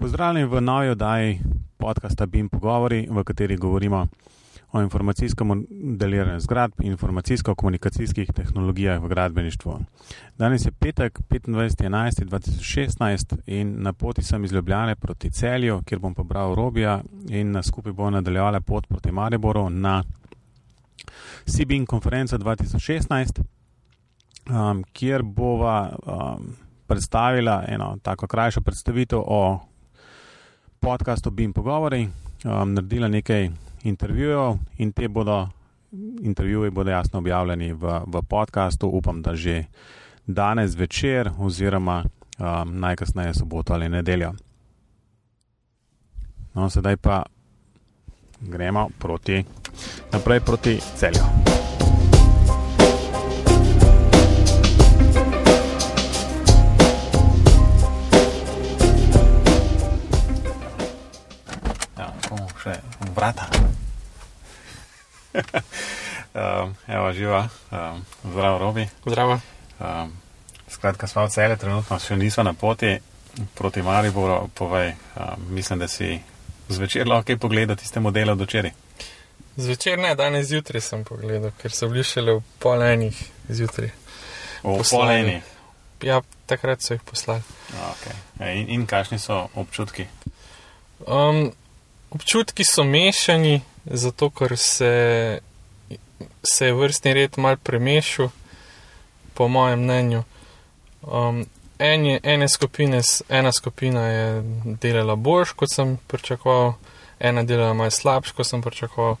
Pozdravljeni v novi oddaji podcasta BIM Pogovori, v kateri govorimo o informacijskem modeliranju zgradb in informacijsko-komunikacijskih tehnologijah v gradbeništvu. Danes je petek, 25.11.2016 in na poti sem iz Ljubljane proti celju, kjer bom pobral Robija in skupaj bomo nadaljevali pot proti Mariboru na CBIN konferenco 2016, um, kjer bova um, predstavila eno tako krajšo predstavitev o podkastu BIM Pogovori, um, naredila nekaj intervjujev in te bodo, intervjuji bodo jasno objavljeni v, v podkastu, upam, da že danes večer oziroma um, najkasneje soboto ali nedeljo. No, sedaj pa gremo proti, naprej proti celju. Vrata. um, evo, živa, um, zdravo, Robi. Zdravo. Um, skratka, smo v celju, trenutno še nismo na poti proti Mariboru. Povej, um, mislim, da si zvečer lahko pogledal tiste modele od včeraj. Zvečer ne, danes zjutraj sem pogledal, ker so bili šele v pol enih zjutraj. V Poslali. poleni. Ja, takrat so jih poslali. Okay. E, in, in kakšni so občutki? Um, občutki so mešani, zato ker se, se je vrstni red mal premešal, po mojem mnenju. Um, en je, skupine, ena skupina je delala boljš, kot sem pričakoval, ena delala malo slabš, kot sem pričakoval.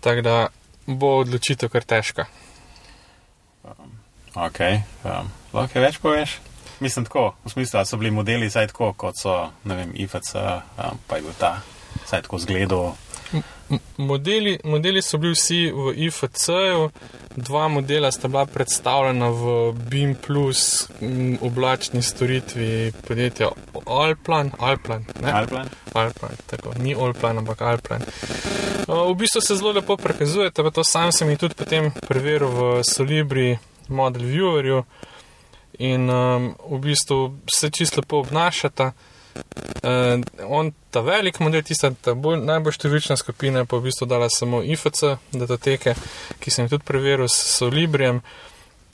Tako da bo odločitev kar težka. Okay. Um, lahko več poveš? Mislim tako, v smislu, da so bili modeli saj tako, kot so, ne vem, IFC, um, pa je bil ta, saj tako zgledal. M- Modeli, modeli so bili vsi v IFC-ju, dva modela sta bila predstavljena v BIM plus oblačni storitvi podjetja Alplan. Alplan, ne? Alplan? Alplan, tako, ni Alplan, ampak Alplan. V bistvu se zelo lepo prikazujete, pa to sam sem jih tudi potem preveril v Solibri Model Viewerju in um, v bistvu se čisto lepo obnašata. Uh, on, ta velik model, tista ta bolj, najbolj številčna skupina, je pa v bistvu dala samo IFC datoteke, ki sem jih tudi preveril s Solibrijem.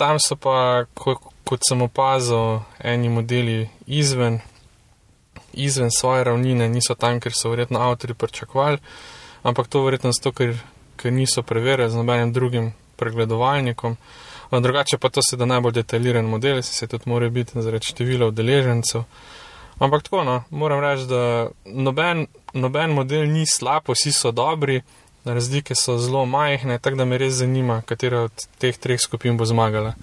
Tam so pa, ko, kot sem opazil, eni modeli izven, izven svoje ravnine, niso tam, ker so verjetno avtori pričakovali, ampak to verjetno zato, ker, ker niso preverjali z nobenim drugim pregledovalnikom. A Drugače pa to seveda najbolj detajliran model, se tudi mora biti zaradi števila udeležencev. Ampak tako, no, moram reči, da noben, noben model ni slab, vsi so dobri, razlike so zelo majhne, tako da me res zanima, katera od teh treh skupin bo zmagala.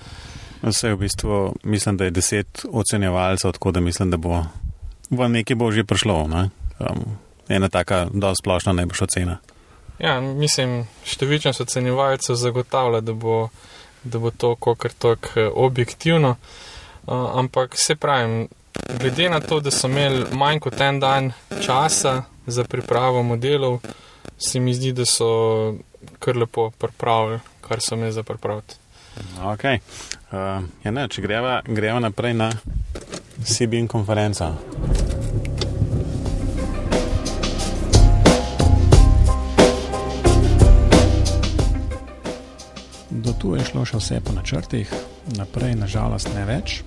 Vse v bistvu mislim, da je deset ocenjevalcev, tako da mislim, da bo v neki bo že prišlo. Ne? Um, ena taka dosti splošna najboljša ocena. Ja, mislim, številčnost ocenjevalcev zagotavlja, da bo, da bo to kakor tok eh, objektivno, uh, ampak se pravim, glede na to, da so imeli manj kot en dan časa za pripravo modelov, se mi zdi, da so kar lepo pripravili, kar so imeli za pripraviti. Okay. Uh, ja, ne, če greva, greva naprej na CBN konferenco. Do tu je šlo še vse po načrtih, naprej nažalost ne več.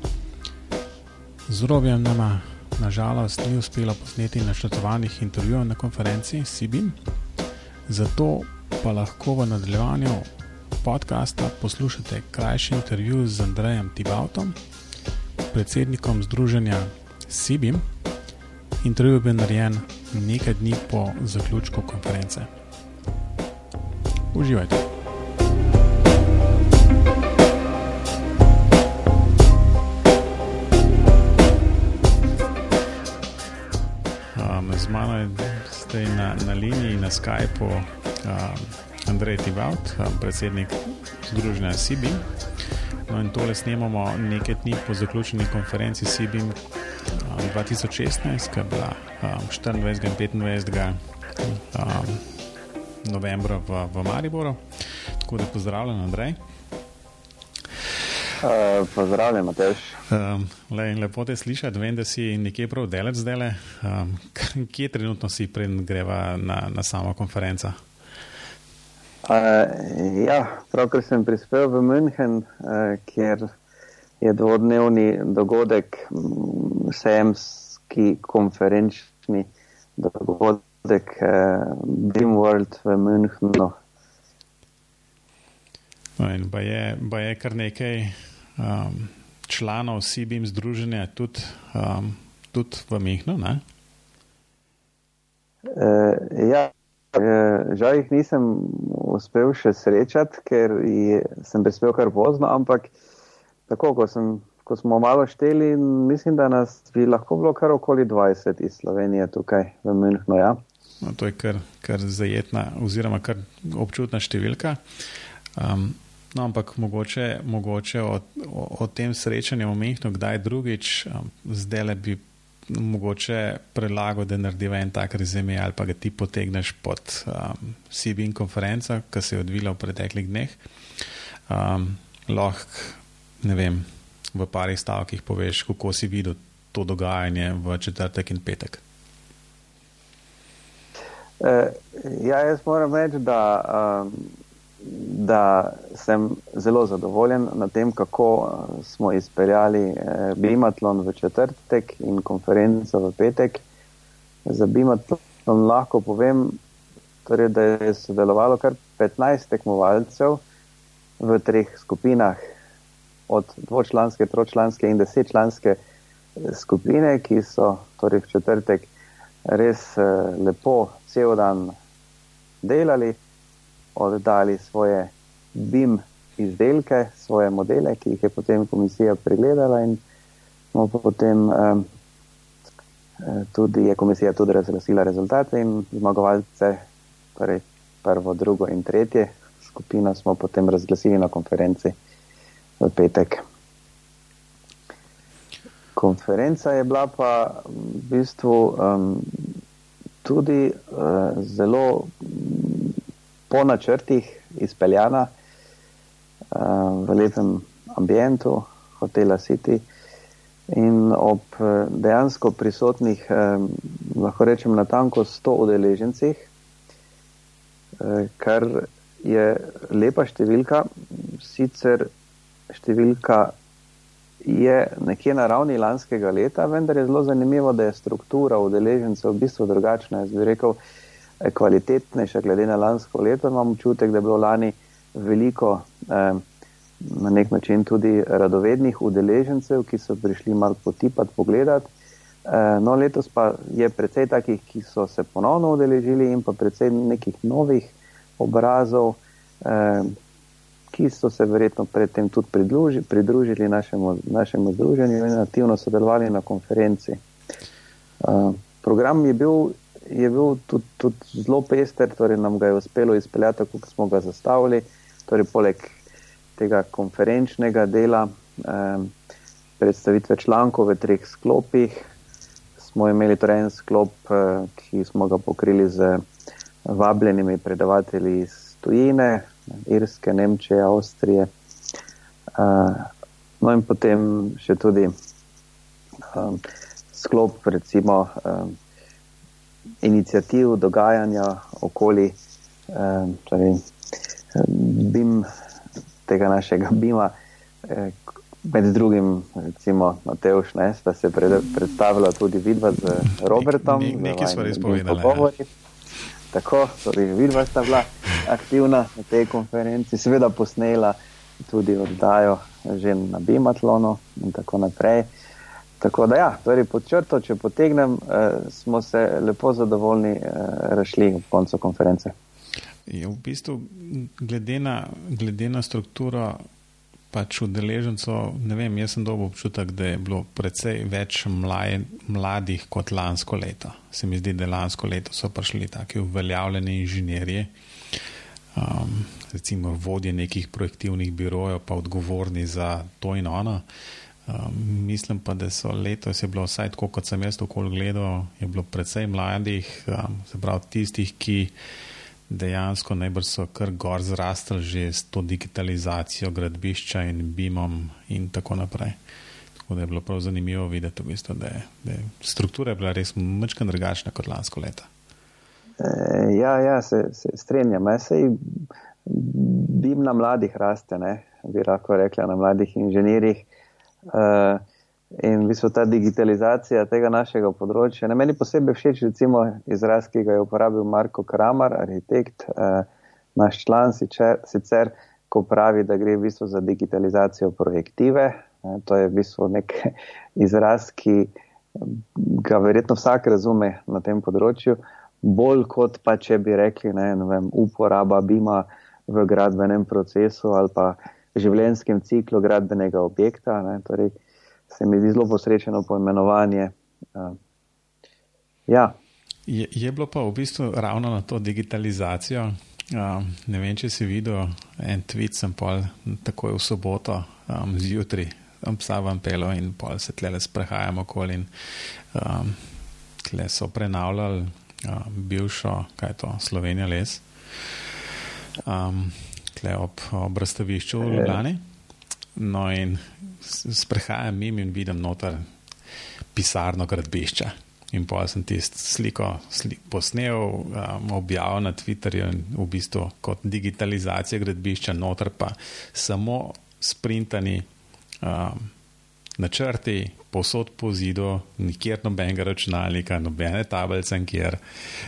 Z Robijem nama nažalost ni uspelo posneti načrtovanih intervjujev na konferenci CBIM, zato pa lahko v nadaljevanju podcasta poslušate krajši intervju z Andrejem Tibautom, predsednikom združenja Sibim. Intervju je bil narejen nekaj dni po zaključku konference. Uživajte! Z mano je zdaj na, na liniji, na Skypu, um, Andrej Tibaut, um, predsednik Združenja Sibim. No, in tole snemamo nekaj dni po zaključeni konferenci Sibim um, 2016, ki je bila um, 24. in 25. Um, novembra v, v Mariboru. Tako da pozdravljen, Andrej. Uh, pozdravljen, Matež. Um, le, lepo te slišati, vem, da si nekje prav delec zdaj. Um, kje trenutno si, preden greva na, na samo konferenco? Uh, ja, pravkar sem prispel v München, uh, kjer je dvodnevni dogodek, sejemski konferenčni dogodek uh, Dream World v Münchenu. No in pa je, pa je kar nekaj um, članov CBM združenja tudi, um, tudi v Mehnu. Uh, ja, uh, žal jih nisem uspel še srečati, ker je, sem prispel kar pozno, ampak tako, ko, sem, ko smo malo šteli, mislim, da nas bi lahko bilo kar okoli 20 iz Slovenije tukaj v Münchnu. Ja. No, to je kar, kar zajetna, oziroma kar občutna številka. Um, No, ampak mogoče, mogoče o, o, o tem srečanju omehno, kdaj drugič, um, zdaj le bi mogoče predlagal, da narediva en tak rezime ali pa ga ti potegneš pod um, CBN konferenco, ki se je odvila v preteklih dneh. Um, lahko, ne vem, v parih stavkih poveš, kako si videl to dogajanje v četrtek in petek. Uh, ja, jaz moram reči, da. Um, da sem zelo zadovoljen na tem, kako eh, smo izpeljali eh, Bimatlon v četrtek in konferenco v petek. Za Bimatlon lahko povem, torej, da je sodelovalo kar 15 tekmovalcev v treh skupinah, od dvočlanske, tročlanske in desetčlanske eh, skupine, ki so torej v četrtek res lepo cel dan delali oddali svoje BIM izdelke, svoje modele, ki jih je potem komisija pregledala in smo potem um, tudi, je komisija tudi razglasila rezultate in zmagovalce, torej prvo, drugo in tretje skupino smo potem razglasili na konferenci v petek. Konferenca je bila pa v bistvu um, tudi uh, zelo po načrtih izpeljana uh, v lepem ambientu hotela City in ob uh, dejansko prisotnih, um, lahko rečem, na tanko 100 udeležencih, uh, kar je lepa številka, sicer številka je nekje na ravni lanskega leta, vendar je zelo zanimivo, da je struktura udeležencev v bistvu drugačna. Jaz bi rekel, uh, kvalitetnejša, glede na lansko leto. Imam občutek, da je bilo lani veliko eh, na nek način tudi radovednih udeležencev, ki so prišli malo potipati, pogledati. Eh, no, letos pa je precej takih, ki so se ponovno udeležili in pa precej nekih novih obrazov, eh, ki so se verjetno predtem tudi pridruži, pridružili našemu, našemu združenju in aktivno sodelovali na konferenci. Uh, program je bil je bil tudi, tudi zelo pester, torej nam ga je uspelo izpeljati, tako kot smo ga zastavili. Torej, poleg tega konferenčnega dela, eh, predstavitve člankov v treh sklopih, smo imeli torej en sklop, eh, ki smo ga pokrili z vabljenimi predavatelji iz tujine, Irske, Nemčije, Avstrije. Eh, no in potem še tudi eh, sklop, recimo. Eh, inicijativ, dogajanja okoli eh, torej, BIM, tega našega BIM-a, eh, med drugim, recimo, Mateoš, ne, sta se pred, predstavila tudi vidva z Robertom. Nek, nekaj smo res povedali. Ja. Tako, torej, vidva sta bila aktivna na tej konferenci, seveda posnela tudi oddajo že na BIM-atlonu in tako naprej. Tako da, ja, torej pod črto, če potegnem, eh, smo se lepo zadovoljni eh, rešili v koncu konference. Je v bistvu, glede na, glede na strukturo pač udeležencev, ne vem, jaz sem dobil občutek, da je bilo precej več mlaj, mladih kot lansko leto. Se mi zdi, da lansko leto so prišli taki uveljavljeni inženirji, um, recimo vodje nekih projektivnih birojev, pa odgovorni za to in ono. Um, mislim pa, da so letos je bilo, vsaj tako kot sem jaz okoli gledal, je bilo precej mladih, um, se pravi tistih, ki dejansko najbrž so kar gor zrastli že s to digitalizacijo gradbišča in BIM-om in tako naprej. Tako da je bilo prav zanimivo videti, v bistvu, da, je, da je struktura bila res mečkan drugačna kot lansko leto. E, ja, ja, se, se strenjam. Sej BIM na mladih raste, ne? bi lahko rekla na mladih inženirjih. Uh, in v bistvu ta digitalizacija tega našega področja. Ne meni posebej všeč recimo izraz, ki ga je uporabil Marko Kramar, arhitekt, uh, naš član sicer, sicer, ko pravi, da gre v bistvu za digitalizacijo projektive. Uh, to je v bistvu nek izraz, ki ga verjetno vsak razume na tem področju, bolj kot pa če bi rekli, ne, ne vem, uporaba bima v gradbenem procesu ali pa življenjskem ciklu gradbenega objekta. Ne, torej, se mi zdi zelo posrečeno poimenovanje. Uh, ja. je, je bilo pa v bistvu ravno na to digitalizacijo. Uh, ne vem, če si videl en tweet, sem pol takoj v soboto um, zjutraj, tam psa vam pelo in pol se tle sprehajamo okoli. In, um, tle so prenavljali um, bivšo, kaj je to, Slovenija les, um, tle ob, ob razstavišču v Ljubljani. No, in sprehajam mim in vidim noter pisarno gradbišča. In pa sem tisto sliko sli, posnel, um, objavil na Twitterju v bistvu kot digitalizacija gradbišča, noter pa samo sprintani um, načrti, posod po zidu, nikjer nobenega računalnika, nobene tablice, kjer.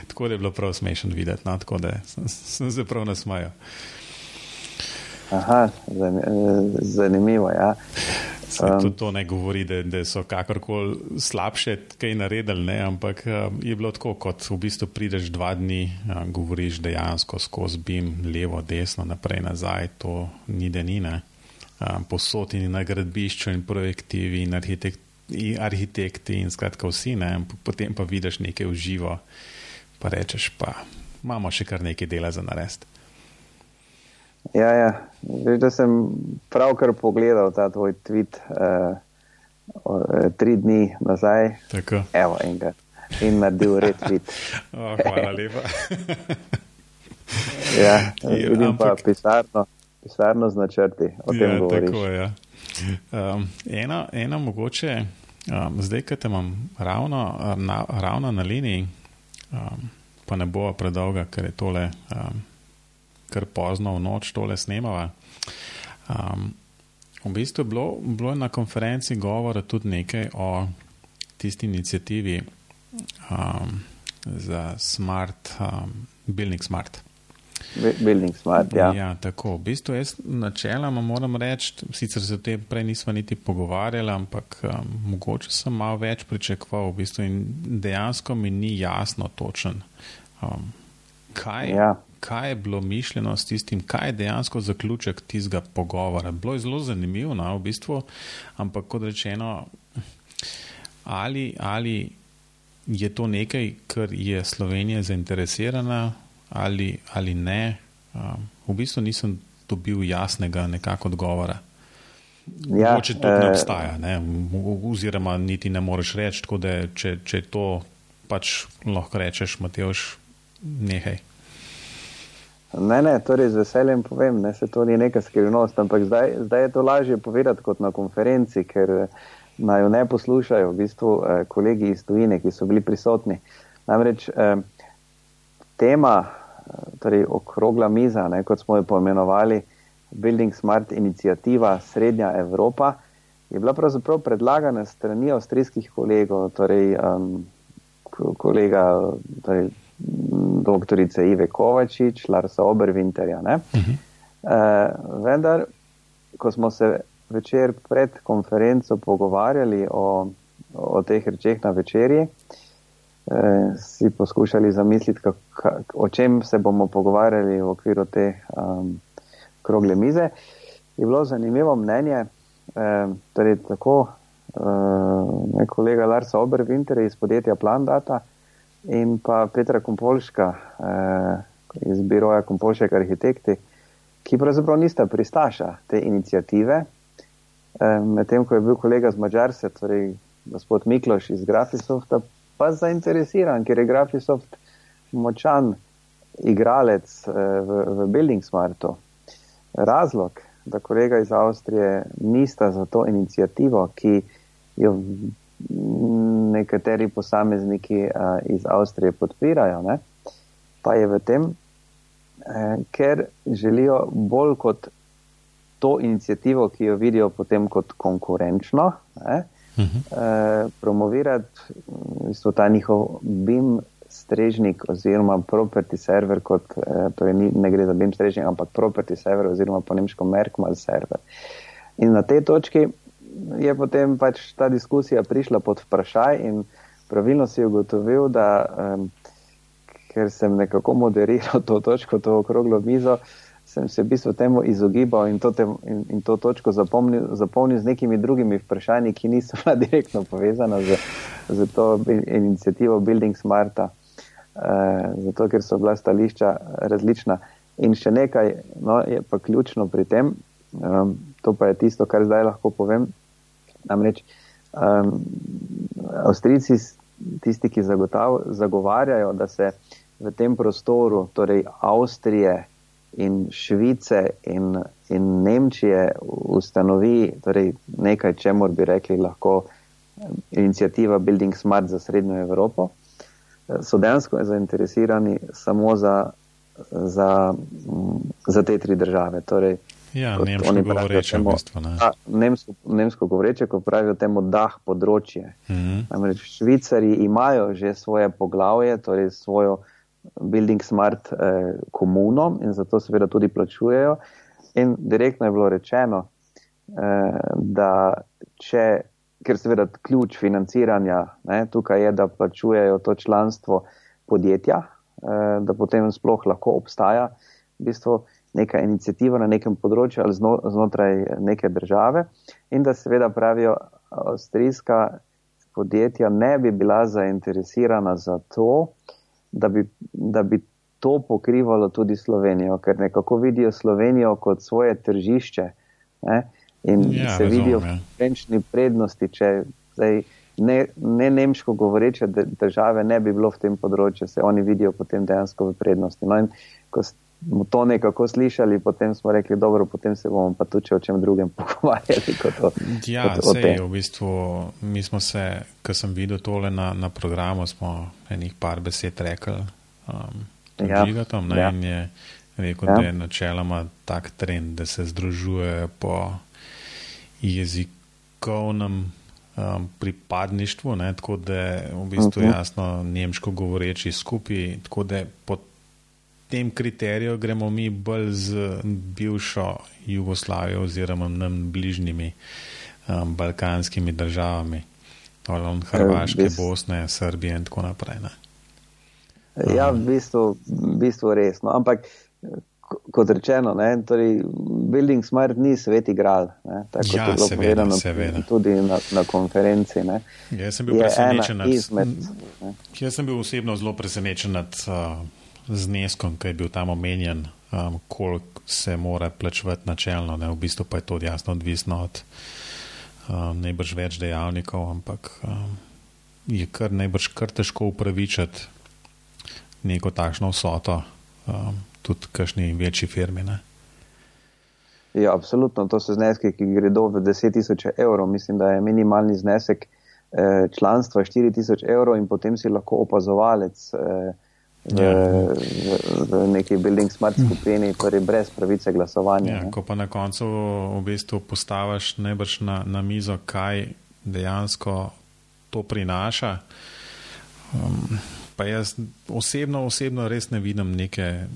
Tako da je bilo prav smešno videti, no? tako da sem, sem se prav nasmajal. Aha, zanimivo. Ja. Um, tudi to ne govori, da, da so kakorkoli slabše kaj naredili, ne? ampak um, je bilo tako, kot v bistvu prideš dva dni, um, govoriš dejansko skozi BIM, levo, desno, naprej, nazaj, to ni denine. Um, Posod in na gradbišču in projektivi in, arhitekt, in arhitekti in skratka vsi, ne? potem pa vidiš nekaj v živo, pa rečeš pa, imamo še kar nekaj dela za narediti. Ja, ja. Veš, da sem pravkar pogledal ta tvoj tweet uh, tri dni nazaj. Tako. Evo, enega. In naredil red tweet. oh, hvala lepa. ja, vidim ampak... pa pisarno, pisarno z načrti. Ja, tako je. Ja. Um, ena, ena mogoče, um, zdaj, ki te imam ravno na, ravno na liniji, um, pa ne bo predolga, ker je tole. Um, kar pozno v noč tole snemava. Um, v bistvu je bilo, bilo na konferenci govora tudi nekaj o tisti inicijativi um, za smart, um, Building Smart. Building Smart, ja. ja tako, v bistvu jaz načeloma moram reči, sicer se o tem prej nismo niti pogovarjali, ampak um, mogoče sem malo več pričakoval v bistvu in dejansko mi ni jasno točen. Um, kaj, ja kaj je bilo mišljeno s tistim, kaj je dejansko zaključek tistega pogovora. Bilo je zelo zanimivo, no, v bistvu, ampak kot rečeno, ali, ali je to nekaj, kar je Slovenija zainteresirana ali, ali ne. Um, v bistvu nisem dobil jasnega nekako odgovora. Ja, Mogoče tudi ne eh, obstaja, ne? oziroma niti ne moreš reči, tako da če, če to pač lahko rečeš, Mateoš, nehaj. Ne, ne, torej z veseljem povem, da se to ni neka skrivnost, ampak zdaj, zdaj je to lažje povedati kot na konferenci, ker eh, naj jo ne poslušajo v bistvu eh, kolegi iz tujine, ki so bili prisotni. Namreč eh, tema, eh, torej okrogla miza, ne, kot smo jo poimenovali, Building Smart inicijativa Srednja Evropa, je bila pravzaprav predlagana strani avstrijskih kolegov, torej um, kolega. Torej, doktorice Ive Kovačič, Larsa Oberwinterja. Uh -huh. uh, vendar, ko smo se večer pred konferenco pogovarjali o, o teh rečeh na večerji, uh, si poskušali zamisliti, kak, kak, o čem se bomo pogovarjali v okviru te um, krogle mize, je bilo zanimivo mnenje, uh, torej tako uh, kolega Larsa Oberwinter iz podjetja Plandata, in pa Petra Kompolška eh, iz biroja Kompolšek arhitekti, ki pravzaprav nista pristaša te inicijative. Eh, Medtem, ko je bil kolega z Mačarske, torej gospod Mikloš iz Grafisofta, pa zainteresiran, ker je Grafisoft močan igralec uh, v, v Building Smartu. Razlog, da kolega iz Avstrije nista za to inicijativo, ki jo nekateri posamezniki uh, iz Avstrije podpirajo, ne, pa je v tem, eh, ker želijo bolj kot to inicijativo, ki jo vidijo potem kot konkurenčno, ne, uh -huh. eh, promovirati v bistvu ta njihov BIM strežnik oziroma property server, kot, eh, torej ni, ne gre za BIM strežnik, ampak property server oziroma po nemško Merkmal server. In na tej točki je potem pač ta diskusija prišla pod vprašaj in pravilno si ugotovil, da um, ker sem nekako moderiral to točko, to okroglo mizo, sem se v bistvu temu izogibal in to, tem, in, in to točko zapomnil, zapomnil z nekimi drugimi vprašanji, ki niso bila direktno povezana z, z to inicijativo Building Smarta, uh, zato ker so bila stališča različna. In še nekaj, no, je pa ključno pri tem, um, to pa je tisto, kar zdaj lahko povem. Namreč um, Avstrijci, tisti, ki zagotav, zagovarjajo, da se v tem prostoru, torej Avstrije in Švice in, in Nemčije, ustanovi torej nekaj, čemu bi rekli lahko inicijativa Building Smart za Srednjo Evropo, so dejansko zainteresirani samo za, za, za te tri države. Torej, Ja, nemško govoreče, v bistvu. Ne? A, nemsko, nemško govoreče, ko pravijo temu dah področje. Mm -hmm. Namreč Švicari imajo že svoje poglavje, torej svojo Building Smart eh, komuno in zato seveda tudi plačujejo. In direktno je bilo rečeno, eh, da če, ker seveda ključ financiranja ne, tukaj je, da plačujejo to članstvo podjetja, eh, da potem sploh lahko obstaja v bistvu neka inicijativa na nekem področju ali zno, znotraj neke države in da seveda pravijo, avstrijska podjetja ne bi bila zainteresirana za to, da bi, da bi to pokrivalo tudi Slovenijo, ker nekako vidijo Slovenijo kot svoje tržišče ne? in ja, se razumem, vidijo ja. konkurenčni prednosti, če zdaj ne, ne nemško govoreče države ne bi bilo v tem področju, se oni vidijo potem dejansko v prednosti. No in ko smo to nekako slišali, potem smo rekli, dobro, potem se bomo pa tudi o čem drugem pogovarjali. Kot o, ja, kot sej, v bistvu, mi smo se, ko sem videl tole na, na programu, smo enih par besed rekli um, ja. žigatom, ja. in je rekel, ja. da je načeloma tak trend, da se združuje po jezikovnem um, pripadništvu, ne, tako da je v bistvu uh mhm. -huh. jasno nemško govoreči skupaj, tako da pod tem kriteriju gremo mi bolj z bivšo Jugoslavijo oziroma nam bližnjimi um, balkanskimi državami, torej Hrvaške, bis... Bosne, Srbije in tako naprej. Ne. Ja, v bistvu, v bistvu res. No. Ampak, kot rečeno, ne, torej, Building Smart ni svet igral. Ne, tako ja, je bilo povedano tudi na, na konferenci. Ne. Jaz sem bil presenečen nad izmed. Jaz sem bil osebno zelo presenečen nad. Uh, zneskom, ki je bil tam omenjen, um, koliko se mora plačevati načelno. Ne? V bistvu pa je to jasno odvisno od um, najbrž več dejavnikov, ampak um, je kar najbrž kar težko upravičiti neko takšno vsoto, um, tudi kakšni večji firmi. Ne? Ja, absolutno. To so zneski, ki gredo v 10 tisoč evrov. Mislim, da je minimalni znesek eh, članstva 4 tisoč evrov in potem si lahko opazovalec. Eh, v, ja. v, v neki building smart skupini, torej brez pravice glasovanja. Ja, ko pa na koncu v bistvu postaviš najbrž na, na mizo, kaj dejansko to prinaša. Um, pa jaz osebno, osebno res ne vidim neke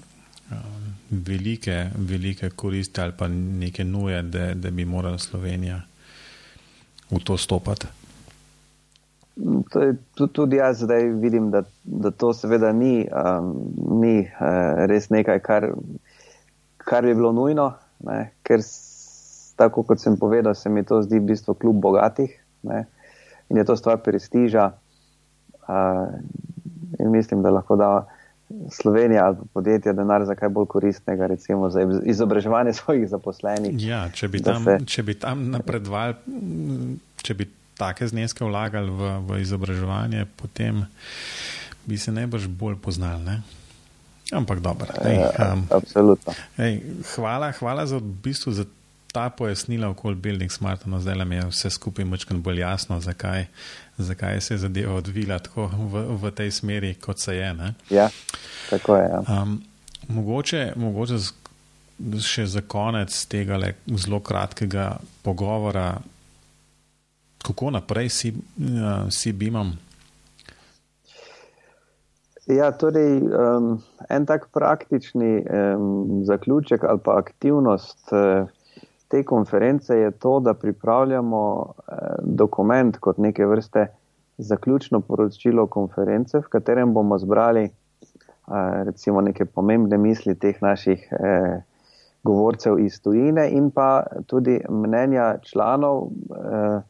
um, velike, velike koristi ali pa neke nuje, da, da bi morala Slovenija v to stopati. Tudi jaz zdaj vidim, da, da to seveda ni, um, ni uh, res nekaj, kar, kar bi bilo nujno, ne? ker tako kot sem povedal, se mi to zdi v bistvu kljub bogatih ne? in je to stvar prestiža. Uh, in mislim, da lahko da Slovenija ali podjetje denar za kaj bolj koristnega, recimo za izobraževanje svojih zaposlenih. Ja, če bi tam, se... če bi tam napredovali, če bi take zneske vlagali v, v izobraževanje, potem bi se najbrž bolj poznali. Ne? Ampak dobro. Um, Absolutno. Ej, hvala, hvala za, v bistvu, za ta pojasnila okoli Building Smart. No, zdaj nam je vse skupaj močkrat bolj jasno, zakaj, zakaj se je zadeva odvila tako v, v tej smeri, kot se je. Ne? Ja, tako je. Ja. Um, mogoče, mogoče še za konec tega zelo kratkega pogovora, kako naprej si, uh, si bimam. Ja, torej, um, en tak praktični um, zaključek ali pa aktivnost uh, te konference je to, da pripravljamo uh, dokument kot neke vrste zaključno poročilo konference, v katerem bomo zbrali uh, recimo neke pomembne misli teh naših uh, govorcev iz tujine in pa tudi mnenja članov, uh,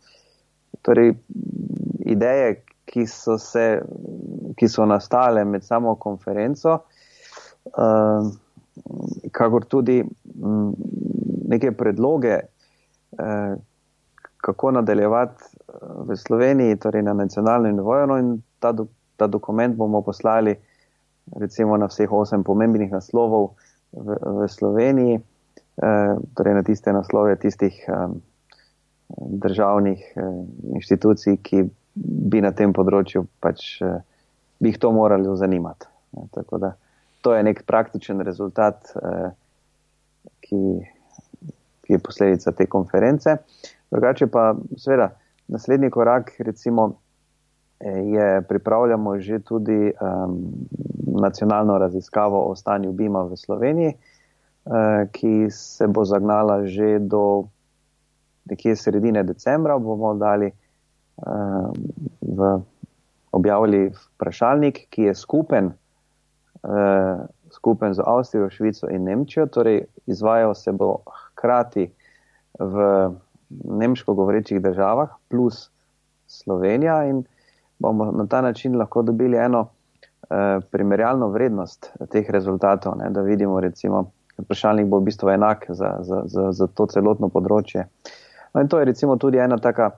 torej ideje, ki so, se, ki so nastale med samo konferenco, uh, kakor tudi um, neke predloge, uh, kako nadaljevati eh, v Sloveniji, torej na nacionalnem nivoju. No in ta, do, ta dokument bomo poslali recimo na vseh osem pomembnih naslovov v, v Sloveniji, uh, torej na tiste naslove tistih um, državnih uh, inštitucij, ki bi na tem področju pač eh, bi jih to morali zanimati. Tako da to je nek praktičen rezultat, eh, ki, ki je posledica te konference. Drugače pa seveda naslednji korak recimo eh, je pripravljamo že tudi um, nacionalno raziskavo o stanju BIMA v Sloveniji, uh, ki se bo zagnala že do nekje sredine decembra, bomo dali v, objavili vprašalnik, ki je skupen, uh, skupen z Avstrijo, Švico in Nemčijo, torej izvajal se bo hkrati v nemško govorečih državah plus Slovenija in bomo na ta način lahko dobili eno uh, primerjalno vrednost teh rezultatov, ne, da vidimo recimo, vprašalnik bo v bistvu enak za, za, za, za to celotno področje. No in to je recimo tudi ena taka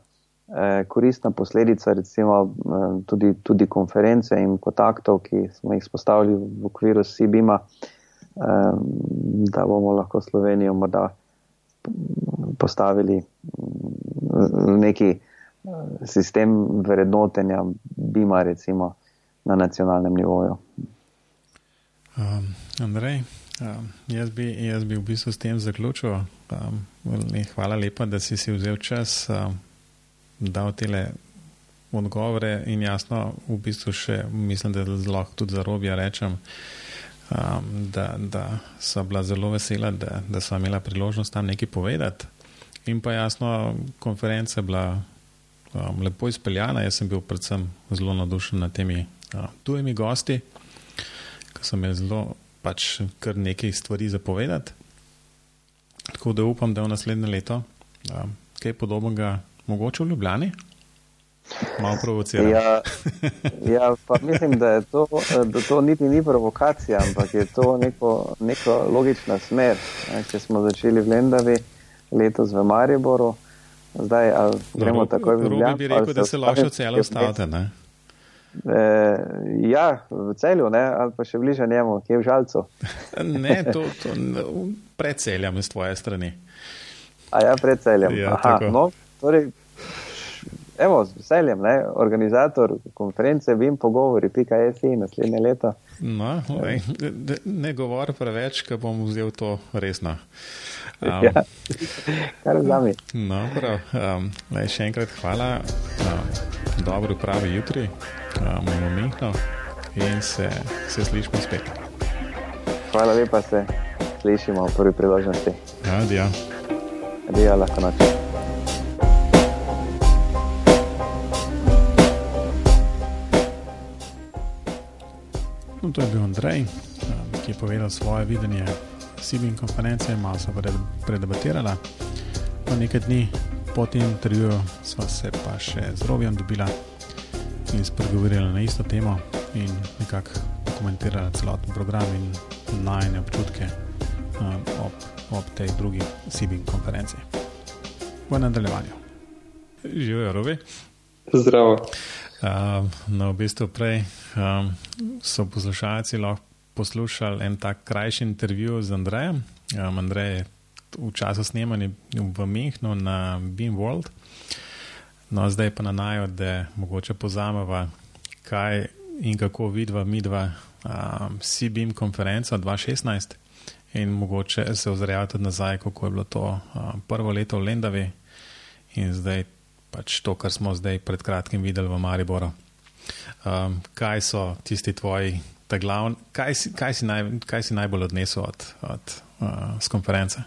eh, koristna posledica recimo eh, tudi, tudi konference in kontaktov, ki smo jih spostavili v okviru SIBIMA, eh, da bomo lahko Slovenijo morda postavili v neki eh, sistem vrednotenja BIMA recimo na nacionalnem nivoju. Um, Andrej, um, jaz, bi, jaz bi v bistvu s tem zaključil. Um, hvala lepa, da si si vzel čas. Um, dal tele odgovore in jasno, v bistvu še mislim, da lahko tudi za robija rečem, um, da, da so bila zelo vesela, da, da so imela priložnost tam nekaj povedati. In pa jasno, konferenca je bila um, lepo izpeljana, jaz sem bil predvsem zelo navdušen nad temi uh, tujimi gosti, ki so imeli zelo pač kar nekaj stvari za povedati. Tako da upam, da v naslednje leto um, kaj podobnega mogoče v Ljubljani? Malo provociramo. Ja, ja, pa mislim, da, to, da to niti ni provokacija, ampak je to neko, neko logična smer. Če smo začeli v Lendavi, letos v Mariboru, zdaj gremo Rob, takoj v Ljubljano. Robi bi rekel, da se lahko celo ostavite, ne? E, ja, v celju, ne? ali pa še bliže njemu, ki je v žalcu. ne, to, to predseljam z tvoje strani. A ja, predseljam. Ja, Aha, no, torej, evo, z veseljem, ne? organizator konference Vim pogovori, pika EFI naslednje leto. No, lej, ne govor preveč, ker bom vzel to resno. Um, ja, kar z nami. No, prav. Um, lej, še enkrat hvala. Um, dobro pravi jutri, um, momentno in se, se slišimo spet. Hvala lepa, se slišimo v prvi priložnosti. Adijo. Adijo, lahko noč. No, to je bil Andrej, um, ki je povedal svoje videnje Sibin konference, malo so predebatirala. Po nekaj dni po tem intervjuju sva se pa še z Robijem dobila in spregovorila na isto temo in nekako dokumentirala celoten program in najne občutke um, ob, ob tej drugi Sibin konferenci. V nadaljevanju. Živijo, Robi. Zdravo. Um, no, v bistvu prej um, so poslušalci lahko poslušali en tak krajši intervju z Andrejem. Um, Andrej je v času snemanja v Mehnu na Beam World. No, zdaj pa na naju, da mogoče pozameva, kaj in kako vidva mi dva um, CBIM konferenco 2016 in mogoče se ozreva tudi nazaj, kako je bilo to um, prvo leto v Lendavi in zdaj pač to, kar smo zdaj pred kratkim videli v Mariboru. Um, kaj so tisti tvoji, glavni, kaj, si, kaj, si naj, kaj si najbolj odnesel od, od uh, konference?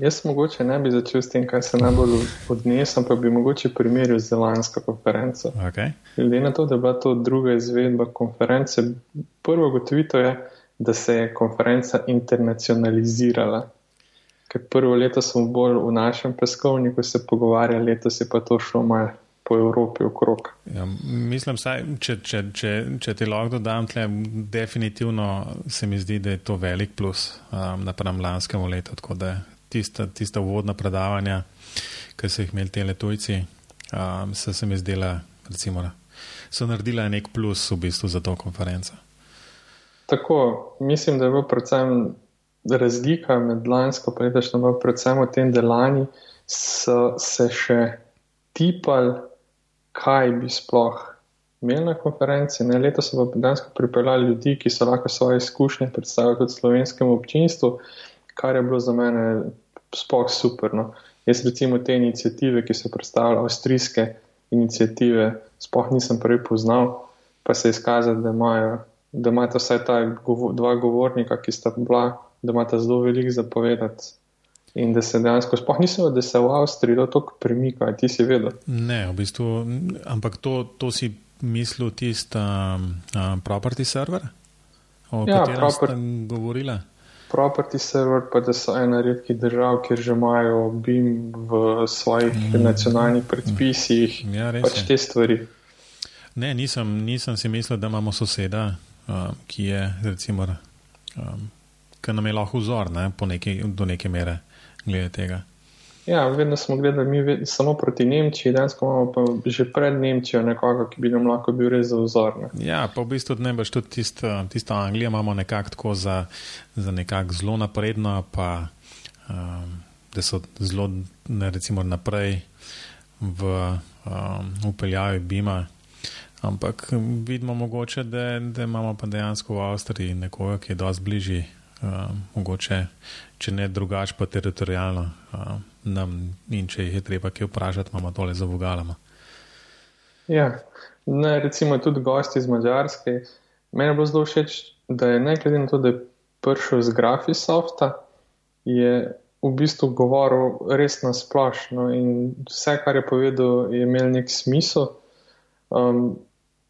Jaz mogoče ne bi začel s tem, kaj se najbolj odnesem, pa bi mogoče primerjal z lansko konferenco. Okay. Glede na to, da je bila to druga izvedba konference, prvo gotovito je, da se je konferenca internacionalizirala. Ker prvo leto smo bolj v našem peskovniku se pogovarjali, letos je pa to šlo malo po Evropi okrog. Ja, mislim, saj, če, če, če, če ti lahko dodam, tle, definitivno se mi zdi, da je to velik plus um, napram lanskemu letu tista, tista uvodna predavanja, ki so jih imeli te letujci, um, so se mi zdela, recimo, so naredila nek plus v bistvu za to konferenco. Tako, mislim, da je bila predvsem razlika med lansko in letošnjo, predvsem v tem, da lani so se še tipali, kaj bi sploh imeli na konferenci. Ne, leto so pa dejansko pripeljali ljudi, ki so lahko svoje izkušnje predstavili tudi slovenskemu občinstvu kar je bilo za mene sploh super. No. Jaz recimo te inicijative, ki so predstavljale avstrijske inicijative, sploh nisem prej poznal, pa se je izkazalo, da imajo. Da imate vsaj ta dva govornika, ki sta bila, da imate zelo veliko zapovedati. In da se dejansko, sploh nisem, da se v Avstriji tako premika, ti si vedel. Ne, v bistvu, ampak to, to si mislil tisti um, um, property server, o ja, katerem proper... ste govorili? Property server, pa da so ena redkih držav, kjer že imajo BIM v svojih mm. nacionalnih predpisih, ja, pač te stvari. Ne, nisem, nisem si mislil, da imamo soseda, uh, ki je, recimo, um, ki nam je lahko vzor ne, neki, do neke mere glede tega. Ja, vedno smo gledali mi samo proti Nemčiji, danes imamo pa že pred Nemčijo nekoga, ki bi nam lahko bil res za vzor. Ne. Ja, pa v bistvu ne boš tudi tisto, tisto Anglijo imamo nekako tako za, za nekako zelo napredno, pa um, da so zelo ne, recimo naprej v um, upeljavi Bima. Ampak vidimo mogoče, da, da imamo pa dejansko v Avstriji nekoga, ki je dosti bližji, um, mogoče, če ne drugače, pa teritorijalno. Um, nam in če jih je treba kaj vprašati, imamo tole za vogalama. Ja, ne, recimo tudi gosti iz Mačarske. Meni je bilo zelo všeč, da je ne glede na to, da je prišel z Grafisofta, je v bistvu govoril res na splošno in vse, kar je povedal, je imel nek smisel. Um,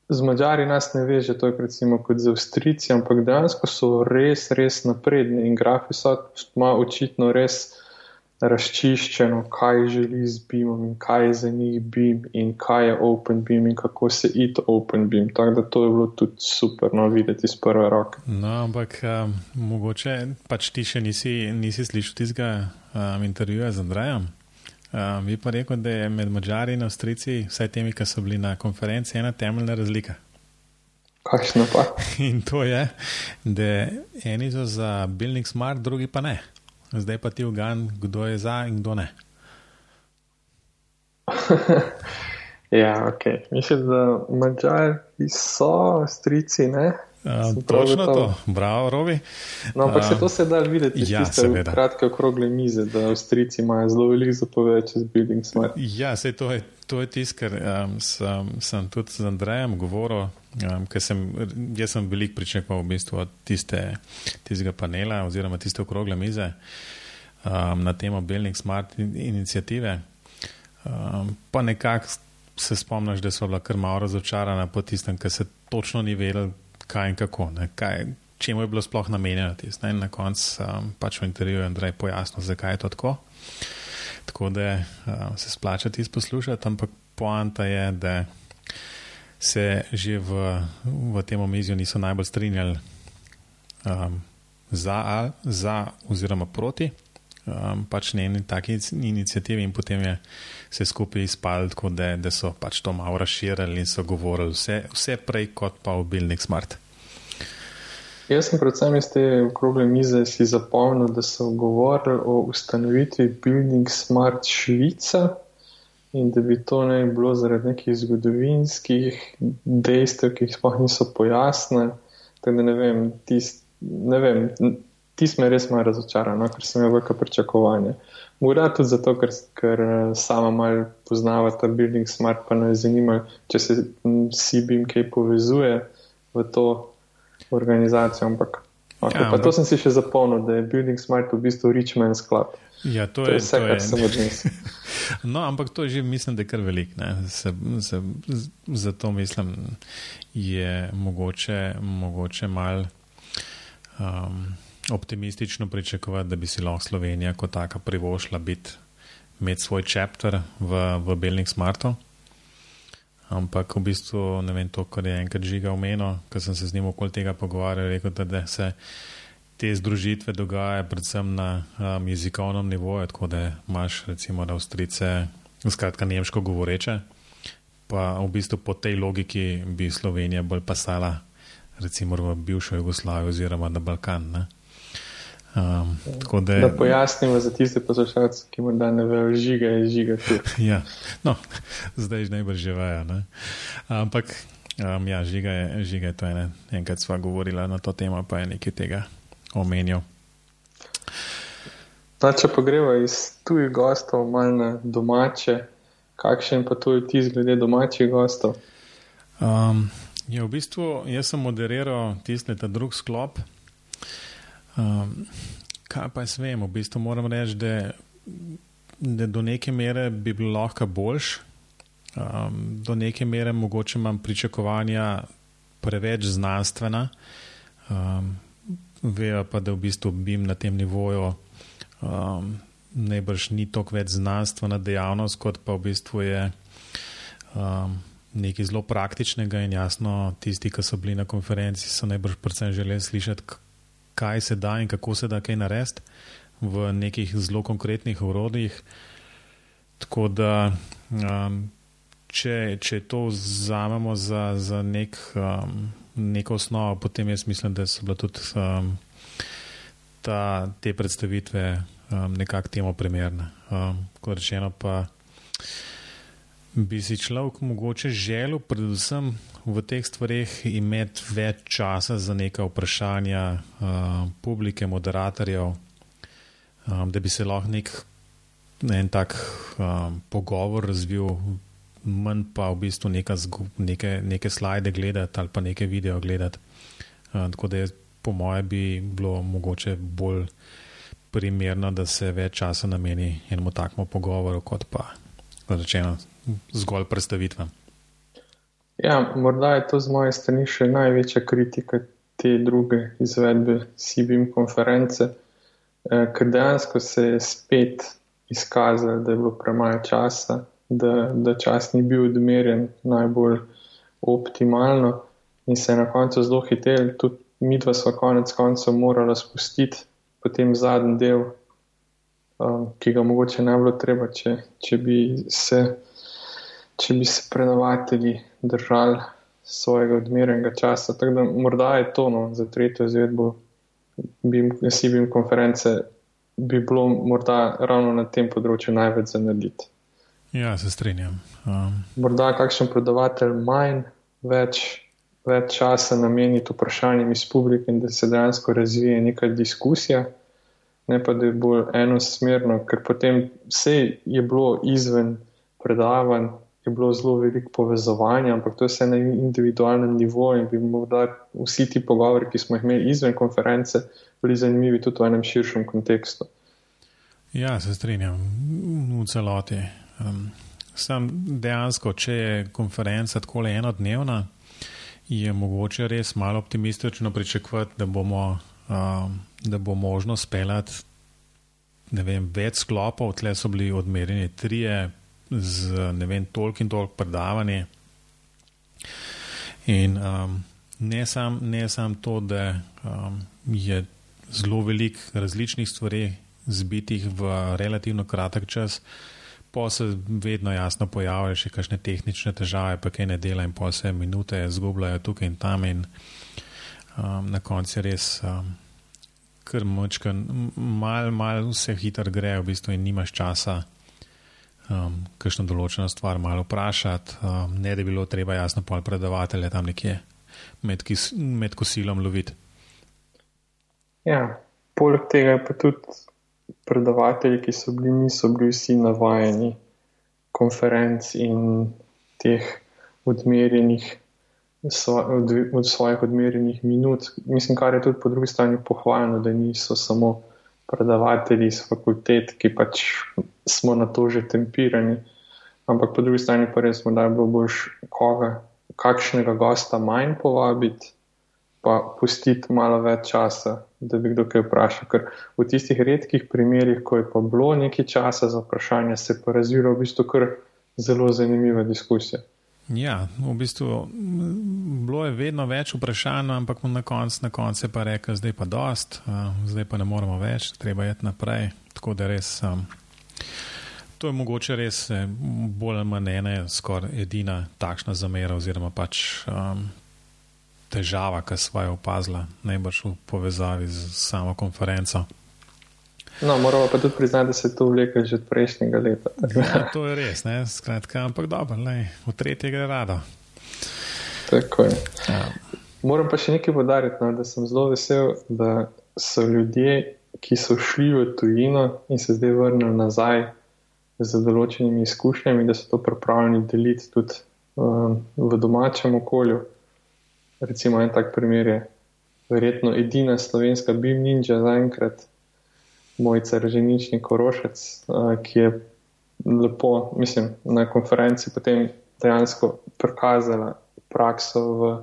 z Mačari nas ne veže, to je recimo kot z Avstrici, ampak dejansko so res, res napredni in Grafisoft ima očitno res razčiščeno, kaj želi z BIM-om in kaj je za njih BIM in kaj je Open BIM in kako se id Open BIM. Tako da to je bilo tudi super no, videti iz prve roke. No, ampak um, mogoče pač ti še nisi, nisi slišal tistega um, intervjuja z Andrejem. Um, vi pa rekel, da je med Mačari in Avstrici, vsaj temi, ki so bili na konferenci, ena temeljna razlika. Kakšno pa? In to je, da eni so za Building Smart, drugi pa ne. Zdaj pa ti ugan, kdo je za in kdo ne. ja, ok. Mislim, da mačari so strici, ne? Uh, točno to, bravo, Robi. No, ampak uh, se to se da videti, ja, seveda. Kratke okrogle mize, da Avstrijci imajo zelo veliko zapovedati čez Building Smart. Ja, se to je, to je tisto, kar um, sem, sem tudi z Andrejem govoril, um, ker sem, jaz sem veliko pričakoval v bistvu od tiste, tistega panela oziroma tiste okrogle mize um, na temo Building Smart inicijative. Um, pa nekako se spomniš, da so bila kar malo razočarana po tistem, ker se točno ni vedel, kaj in kako, ne, kaj, čemu je bilo sploh namenjeno tisto. Na koncu um, pač v intervjuju Andrej pojasnil, zakaj je to tako. Tako da um, se splača tisto poslušati, ampak poanta je, da se že v, v tem omizju niso najbolj strinjali um, za, za oziroma proti. Um, pač ne eni taki inicijativi, in potem je se skupaj izpadlo, tako da, da so pač to malo razširili in so govorili vse, vse prej kot pa v Building Smart. Jaz sem predvsem iz te okrogle mize si zapomnil, da so govorili o ustanovitvi Building Smart Švica in da bi to ne bilo zaradi nekih zgodovinskih dejstev, ki jih sploh niso pojasnili. Tako da ne vem, tist, ne vem, tist me res malo razočaran, no, ker sem imel velika pričakovanja. Morda tudi zato, ker, ker eh, sama malo poznava ta Building Smart, pa me zanima, če se CBIM kaj povezuje v to organizacijo. Ampak okay, ja, to sem si še zapomnil, da je Building Smart v bistvu Richmond Club. Ja, to, to je vse, kar sem odnesel. No, ampak to že, mislim, da je kar velik. Zato mislim, je mogoče, mogoče mal um, optimistično pričakovati, da bi si lahko Slovenija kot taka privošla biti, imeti svoj čepter v, v Belnik Smartu. Ampak v bistvu ne vem to, kar je enkrat žiga omenil, ker sem se z njim okoli tega pogovarjal, rekel, da se te združitve dogajajo predvsem na um, jezikovnem nivoju, tako da imaš recimo Avstrice, skratka nemško govoreče, pa v bistvu po tej logiki bi Slovenija bolj pasala recimo v bivšo Jugoslavijo oziroma na Balkan. Ne? Um, da, da pojasnimo za tiste poslušalce, ki morda ne vejo, žiga je žiga. ja, no, zdaj že najbolj živajo. Ampak um, ja, žiga je, žiga je to ene. Enkrat sva govorila na to temo, pa je nekaj tega omenil. Ta, če pa greva iz tujih gostov, malo na domače, kakšen pa tu je ti zglede domačih gostov? Um, je ja, v bistvu, jaz sem moderiral tisti ta drug sklop. Um, kaj pa jaz vem, v bistvu moram reči, da, da do neke mere bi bilo lahko boljš, um, do neke mere mogoče imam pričakovanja preveč znanstvena. Um, Vejo pa, da v bistvu bim na tem nivoju um, najbrž ni toliko več znanstvena dejavnost, kot pa v bistvu je um, nekaj zelo praktičnega in jasno, tisti, ki so bili na konferenci, so najbrž predvsem želeli slišati, kaj se da in kako se da kaj narediti v nekih zelo konkretnih urodjih. Tako da, um, če, če to vzamemo za, za nek, um, neko osnovo, potem jaz mislim, da so bile tudi um, ta, te predstavitve um, nekako temu primerne. Um, kot rečeno, pa bi si človek mogoče želel, predvsem v teh stvarih, imeti več časa za neka vprašanja uh, publike, moderatorjev, um, da bi se lahko nek en tak um, pogovor razvil, manj pa v bistvu neka zgu, neke, neke slide gledati ali pa neke video gledati. Uh, tako da je po moje bi bilo mogoče bolj primerno, da se več časa nameni enemu takmu pogovoru, kot pa rečeno zgolj predstavitve. Ja, morda je to z moje strani še največja kritika te druge izvedbe CBM konference, eh, ker dejansko se je spet izkazalo, da je bilo premalo časa, da, da čas ni bil odmerjen najbolj optimalno in se je na koncu zelo hitel. Tudi mi dva smo konec koncev morali spustiti potem zadnji del, um, ki ga mogoče ne bi bilo treba, če, če bi se če bi se predavatelji držali svojega odmerenega časa. Tako da morda je to no, za tretjo izvedbo SIBIM konference, bi bilo morda ravno na tem področju največ za narediti. Ja, se strinjam. Um. Morda kakšen predavatelj manj, več, več časa nameniti vprašanjem iz publike in da se dejansko razvije neka diskusija. Ne pa da je bolj enosmerno, ker potem vse je bilo izven predavanj, je bilo zelo veliko povezovanja, ampak to je vse na individualnem nivoju in bi morda vsi ti pogovori, ki smo jih imeli izven konference, bili zanimivi tudi v enem širšem kontekstu. Ja, se strinjam v celoti. Um, sam dejansko, če je konferenca tako le enodnevna, je mogoče res malo optimistično pričakovati, da, um, da bo možno speljati več sklopov, tle so bili odmerjeni trije z ne vem, toliko in toliko predavanji. In um, ne samo sam to, da um, je zelo veliko različnih stvari zbitih v relativno kratek čas, pa se vedno jasno pojavljajo še kakšne tehnične težave, pa kaj ne dela in pa se minute zgubljajo tukaj in tam. In, um, na koncu je res um, kar močka, malo mal vse hitro gre, v bistvu in nimaš časa. Um, Kakšno določeno stvar malo vprašati, um, ne da bi bilo treba jasno pol predavatelje tam nekje med, kis, med kosilom loviti. Ja, poleg tega pa tudi predavatelji, ki so bili, niso bili vsi navajeni konferenc in teh odmerjenih od, od svojih odmerjenih minut. Mislim, kar je tudi po drugi strani pohvaljeno, da niso samo predavatelji iz fakultet, ki pač smo na to že tempirani, ampak po drugi strani pa res morda bo boš koga, kakšnega gosta manj povabiti, pa pustiti malo več časa, da bi kdo kaj vprašal. Ker v tistih redkih primerjih, ko je pa bilo nekaj časa za vprašanje, se je pa razvilo v bistvu kar zelo zanimiva diskusija. Ja, v bistvu bilo je vedno več vprašanj, ampak na koncu konc je pa rekel, zdaj pa dost, uh, zdaj pa ne moramo več, treba je naprej. Tako da res, um, to je mogoče res eh, bolj ali manj ena, skoraj edina takšna zamera oziroma pač um, težava, ki smo jo opazila, najbrž v povezavi z samo konferenco. No, moramo pa tudi priznati, da se to vleče že od prejšnjega leta. Ja, to je res, ne? skratka, ampak dobro, ne, v tretje gre rado. Tako je. Ja. Moram pa še nekaj podariti, no, da sem zelo vesel, da so ljudje, ki so šli v tujino in se zdaj vrnili nazaj z določenimi izkušnjami, da so to pripravljeni deliti tudi um, v domačem okolju. Recimo en tak primer je verjetno edina slovenska BIM ninja zaenkrat moj carženični korošec, ki je lepo, mislim, na konferenci potem dejansko prikazala prakso v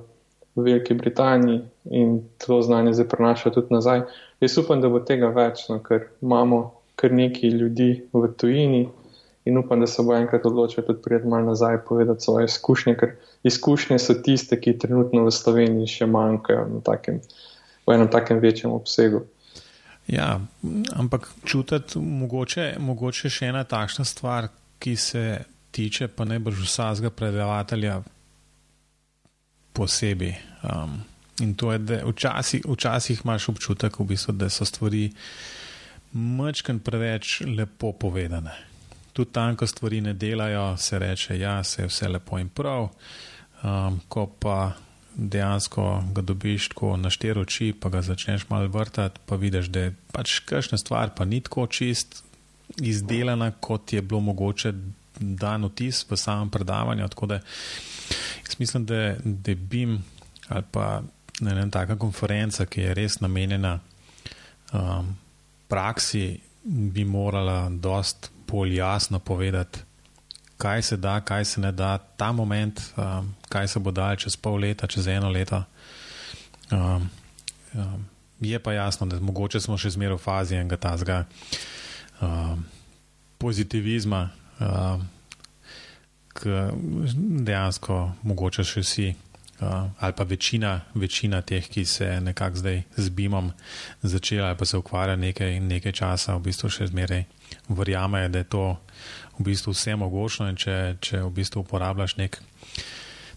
Veliki Britaniji in to znanje zdaj prenaša tudi nazaj. Jaz upam, da bo tega več, no, ker imamo kar nekaj ljudi v tujini in upam, da se bo enkrat odločil tudi prijeti malo nazaj povedati svoje izkušnje, ker izkušnje so tiste, ki trenutno v Sloveniji še manjkajo takem, v enem takem večjem obsegu. Ja, ampak čutiti mogoče, mogoče še ena takšna stvar, ki se tiče pa najbrž vsakega predavatelja posebej. Um, in to je, da včasih, včasih imaš občutek, v bistvu, da so stvari mačken preveč lepo povedane. Tudi tam, ko stvari ne delajo, se reče, da ja, je vse lepo in prav, um, ko pa dejansko ga dobiš tako na štiri oči, pa ga začneš malo vrtati, pa vidiš, da je pač kakšna stvar pa ni tako čist izdelana, kot je bilo mogoče dan vtis v samem predavanju. Tako da jaz mislim, da, da bi ali pa ne ena taka konferenca, ki je res namenjena um, praksi, bi morala dost bolj jasno povedati, kaj se da, kaj se ne da, ta moment, um, kaj se bo dal čez pol leta, čez eno leto. Um, um, je pa jasno, da mogoče smo še zmeraj v fazi enega tazga um, pozitivizma, um, ki dejansko mogoče še vsi. Uh, ali pa večina, večina teh, ki se nekako zdaj z BIM-om začela, ali pa se ukvarja nekaj, nekaj časa, v bistvu še zmeraj verjamejo, da je to v bistvu vse mogoče. Če, če v bistvu uporabljaš nek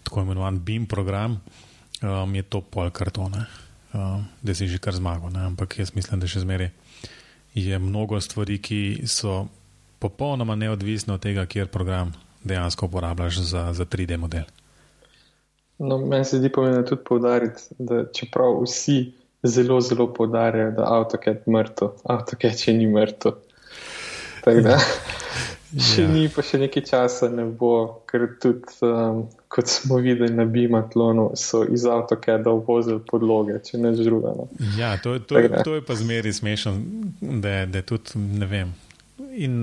tako imenovan BIM program, um, je to pol kartona, um, da si že kar zmagal. Ne? Ampak jaz mislim, da še zmeraj je mnogo stvari, ki so popolnoma neodvisne od tega, kjer program dejansko uporabljaš za, za 3D model. No, meni se zdi pomembno tudi povdariti, da čeprav vsi zelo, zelo povdarjajo, da AutoCAD je mrtev, AutoCAD še ni mrtev. Še ja. ni, pa še nekaj časa ne bo, ker tudi, um, kot smo videli na Bimatlonu, so iz avtokeda uvozili podloge, če ne žruga. No. Ja, to, to, to, to je pa zmeri smešno, da, da tudi ne vem. In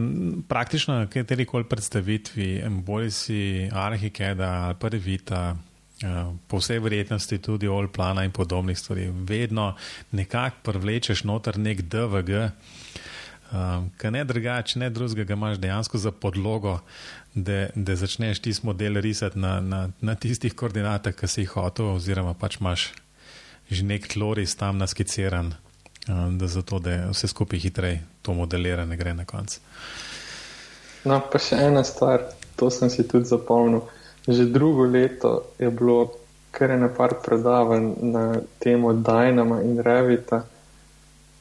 praktično na kateri koli predstavitvi, bolj si arhikeda ali pa revita, uh, po vsej verjetnosti tudi olplana in podobnih stvari, vedno nekako privlečeš noter nek DVG. Um, ehm, Kaj ne drugače, ne drugega, imaš dejansko za podlogo, da, da začneš ti model risati na, na, na tistih koordinatah, ki si jih hotel, oziroma pač imaš že nek tloris tam naskiciran, um, da zato, da vse skupaj hitreje to modelira, ne gre na konec. No, pa še ena stvar, to sem si tudi zapomnil. Že drugo leto je bilo kar je na par predavanj na temo Dynama in Revita.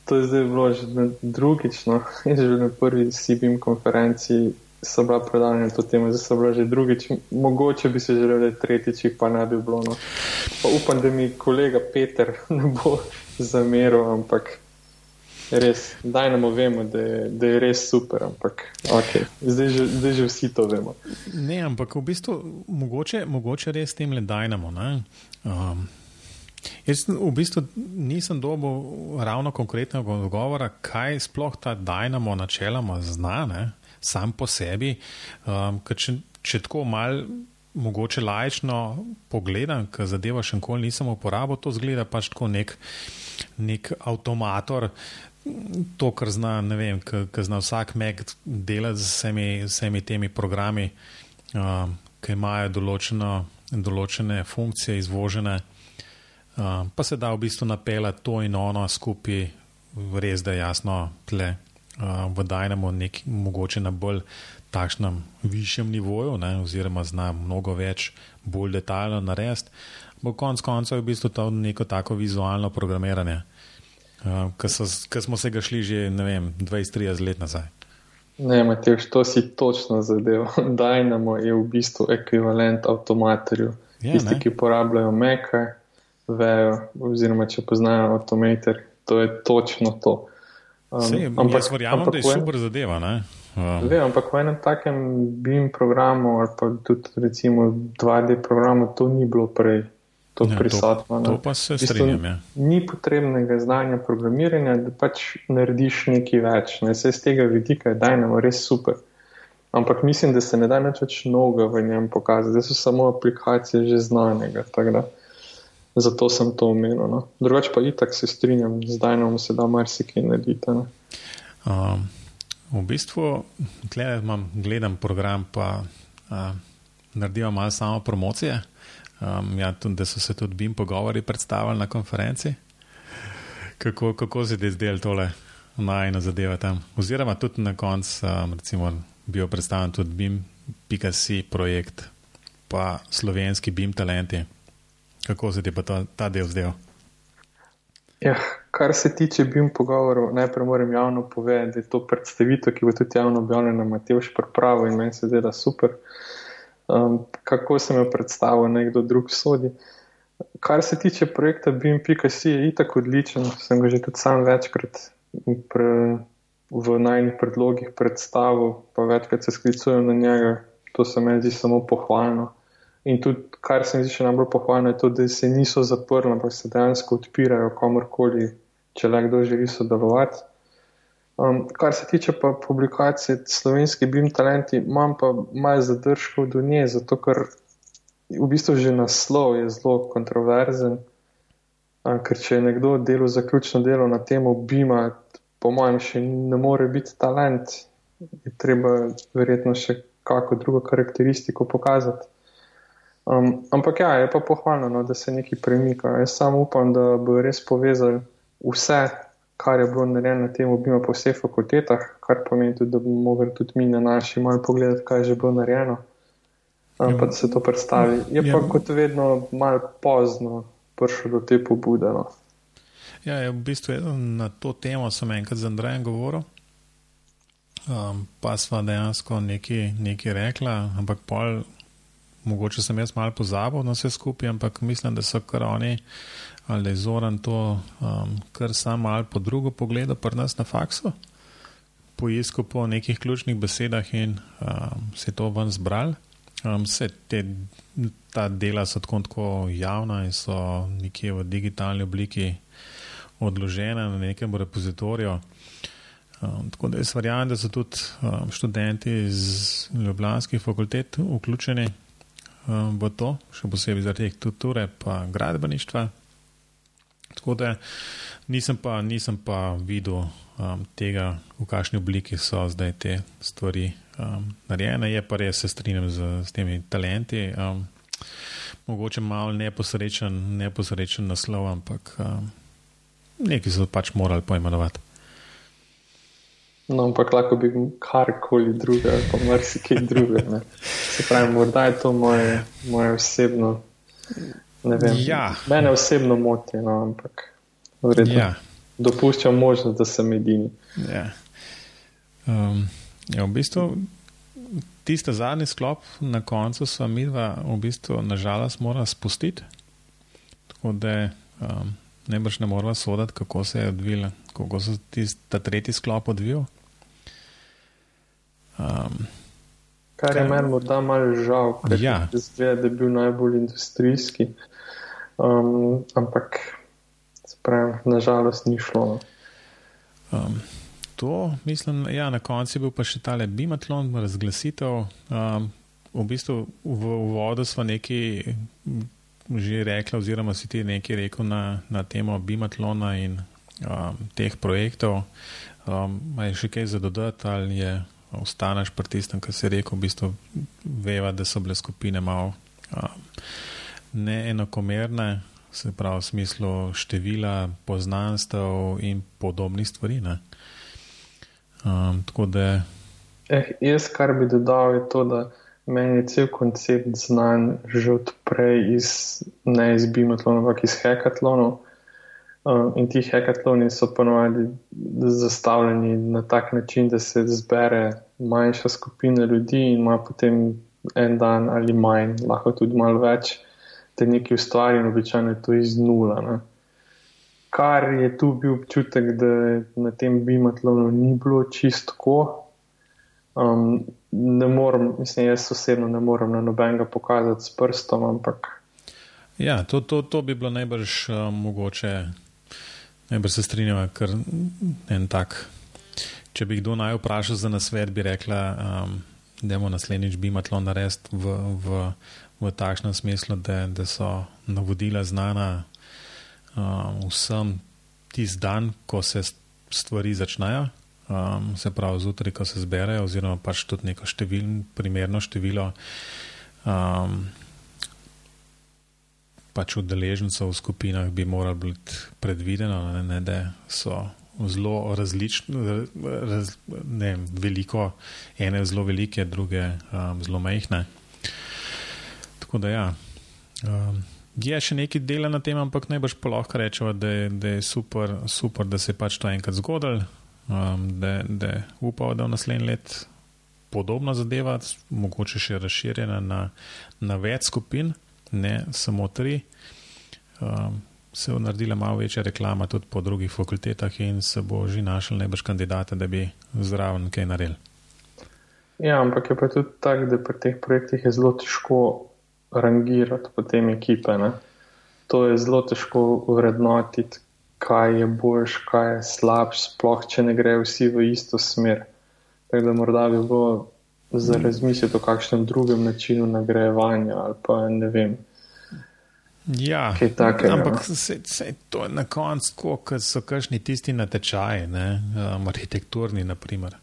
To je zdaj bilo že drugič, no, že na prvi CBM konferenci so bila predavanja na to temo, zdaj so bila že drugič. Mogoče bi se želeli tretjič, pa ne bi bilo. No. Pa upam, da mi kolega Peter ne bo zameril, ampak res, daj nam vemo, da je, da je res super, ampak okay. zdaj, že, zdaj že vsi to vemo. Ne, ampak v bistvu mogoče, mogoče res tem le dajnamo. Um, jaz v bistvu nisem dobil ravno konkretnega odgovora, kaj sploh ta dajnamo načeloma zna, sam po sebi. Um, če, če tako mal. Mogoče lajično pogledam, ker zadeva še nikoli nisem uporabil, to zgleda pač kot nek, nek avtomator, to, kar zna, ne vem, kar zna vsak Mac delati z vsemi, vsemi temi programi, uh, ki imajo določeno, določene funkcije izvožene, uh, pa se da v bistvu napeljati to in ono skupaj, res da je jasno, tle uh, v Dynamo nek mogoče na bolj takšnem višjem nivoju, ne, oziroma zna mnogo več, bolj detaljno narediti, bo konc koncev v bistvu to neko tako vizualno programiranje. Uh, Ker smo se ga šli že 20-30 let nazaj. Ne, Matej, to si točno zadev. Dynamo je v bistvu ekvivalent avtomatorju. Ja, Tisti, ne? ki uporabljajo meke, vejo, oziroma če poznajo avtomator, to je točno to. Um, Sej, ampak, jaz verjamem, da je super zadeva. Um. Ve, ampak v enem takem BIM programu ali pa tudi recimo 2D programu to ni bilo prej to ja, prisotno. To, to pa se strinjam. Ja. Ni potrebnega znanja programiranja, da pač narediš nekaj več. Ne? Se iz tega vidika je Dynamo res super. Ampak mislim, da se ne da več novega v njem pokazati, da so samo aplikacije že znanega. Zato sem to omenil. No. Drugače pa itak se strinjam, z Dynamo se da marsikaj narediti. Um, v bistvu, gledam program, pa uh, naredim malo samo promocije. Um, ja, tudi, da so se tudi BIM pogovori predstavili na konferenci. Kako, kako se ti zdelo tole najna zadeva tam? Oziroma tudi na koncu, um, recimo, bil predstavljen tudi BIM.si projekt, pa slovenski BIM talenti. Kako se ti pa to, ta del zdel? Ja, kar se tiče BIM pogovorov, najprej moram javno povedati, da je to predstavitev, ki bo tudi javno objavljena na Matevš pripravo in meni se zdi, da super um, kako sem jo predstavil, nekdo drug sodi. Kar se tiče projekta BIM.C, je itak odličen, sem ga že tudi sam večkrat pre, v najnih predlogih predstavil, pa večkrat se sklicujem na njega, to se mi zdi samo pohvalno. In tudi, kar se mi zdi še najbolj pohvalno, je to, da se niso zaprli, ampak se dejansko odpirajo komorkoli, če le kdo želi sodelovati. Um, kar se tiče pa publikacije slovenski BIM talenti, imam pa malo zadržkov do nje, zato ker v bistvu že naslov je zelo kontroverzen. Um, ker če je nekdo delal zaključno delo na temo BIM-a, po mojem, še ne more biti talent, je treba verjetno še kako drugo karakteristiko pokazati. Um, ampak ja, je pa pohvalno, no, da se nekaj premika. Jaz samo upam, da bo res povezal vse kar je bilo narejeno na tem obima po vseh fakultetah, kar pomeni tudi, da bomo mogli tudi mi na naši malo pogledati, kaj je že bilo narejeno, ja. pa da se to predstavi. Je ja. pa kot vedno malo pozno prišlo do te pobude. No. Ja, je v bistvu na to temo sem enkrat z Andrejem govoril. Um, pa sva dejansko nekaj, nekaj rekla, ampak pol, mogoče sem jaz malo pozabil na vse skupaj, ampak mislim, da so kar oni ali je Zoran to um, kar samo ali po drugo pogledal pri nas na faksu, poiskal po nekih ključnih besedah in um, se to ven zbral. Um, vse te, ta dela so tako, tako javna in so nekje v digitalni obliki odložena na nekem repozitoriju. Um, tako da jaz verjamem, da so tudi um, študenti iz Ljubljanskih fakultet vključeni v to, še posebej zaradi teh kulture in gradbeništva. Tako da nisem pa, nisem pa videl um, tega, v kakšni obliki so zdaj te stvari um, narejene. Je pa res, se strinjam z, z temi talenti. Um, mogoče malo neposrečen, neposrečen naslov, ampak um, nekaj so pač morali poimenovati. No, ampak lahko bi karkoli drugega, pa marsikaj drugega. Se pravi, morda je to moje, moje osebno Ja. Mene osebno moti, no, ampak. Ja. Dopuščam možnost, da sem edini. Ja. Um, ja, v bistvu tiste zadnji sklop na koncu sva mi dva, v bistvu, nažalost, mora spustiti. Tako da um, ne boš ne morala soditi, kako se je odvila, kako se je ta tretji sklop odvil. Um, Kar je meni morda malo žal, ker ja. zgleda, da je bil najbolj industrijski. Um, ampak, sprem, nažalost, ni šlo. No. Um, to, mislim, ja, na koncu je bil pa še tale bimatlon, razglasitev. Um, v bistvu v uvodu smo nekaj že rekli, oziroma si ti nekaj rekel na, na temo bimatlona in um, teh projektov. Um, je še kaj za dodati ali je ostaneš pri tistem, kar si rekel, v bistvu veva, da so bile skupine malo um, neenakomerne, se pravi v smislu števila poznanstv in podobnih stvari. Ne? Um, tako da. Eh, jaz, kar bi dodal, je to, da meni je cel koncept znan že odprej iz ne iz bimatlonov, ampak iz hekatlonov. Um, in ti hekatloni so ponovadi zastavljeni na tak način, da se zbere manjša skupina ljudi in ima potem en dan ali manj, lahko tudi malo več, da nekaj ustvari in običajno je to iz nula. Ne kar je tu bil občutek, da na tem bimatlonu ni bilo čisto. Um, ne morem, mislim, jaz osebno ne morem na nobenega pokazati s prstom, ampak. Ja, to, to, to bi bilo najbrž uh, mogoče, najbrž se strinjava, ker en tak. Če bi kdo naj vprašal za nasvet, bi rekla, um, da bomo naslednjič bimatlon narediti v, v, v takšnem smislu, da, da so navodila znana um, vsem tisti dan, ko se stvari začnejo, um, se pravi zjutraj, ko se zberejo, oziroma pač tudi neko števil, primerno število um, pač udeležencev v skupinah bi moralo biti predvideno, ne, ne, da so zelo različne, raz, ne, veliko, ene zelo velike, druge um, zelo majhne. Tako da ja. Um, je še nekaj dela na tem, ampak najbrž pa lahko rečemo, da, da je super, super, da se je pač to enkrat zgodil, um, da, da upamo, da v naslednji let podobna zadeva, mogoče še razširjena na, na več skupin, ne samo tri. Um, se je naredila malo večja reklama tudi po drugih fakultetah in se bo že našel najbrž kandidate, da bi zraven kaj naredili. Ja, ampak je pa tudi tako, da pri teh projektih je zelo težko rangirati potem ekipe. Ne? To je zelo težko vrednotiti, kaj je boljš, kaj je slabš, sploh če ne grejo vsi v isto smer. Tako da morda bi bilo za razmisliti o kakšnem drugem načinu nagrajevanja ali pa ne vem. Ja, take, ampak se, se, to je na koncu, kot so kakšni tisti natečaji, ne, um, arhitekturni, naprimer.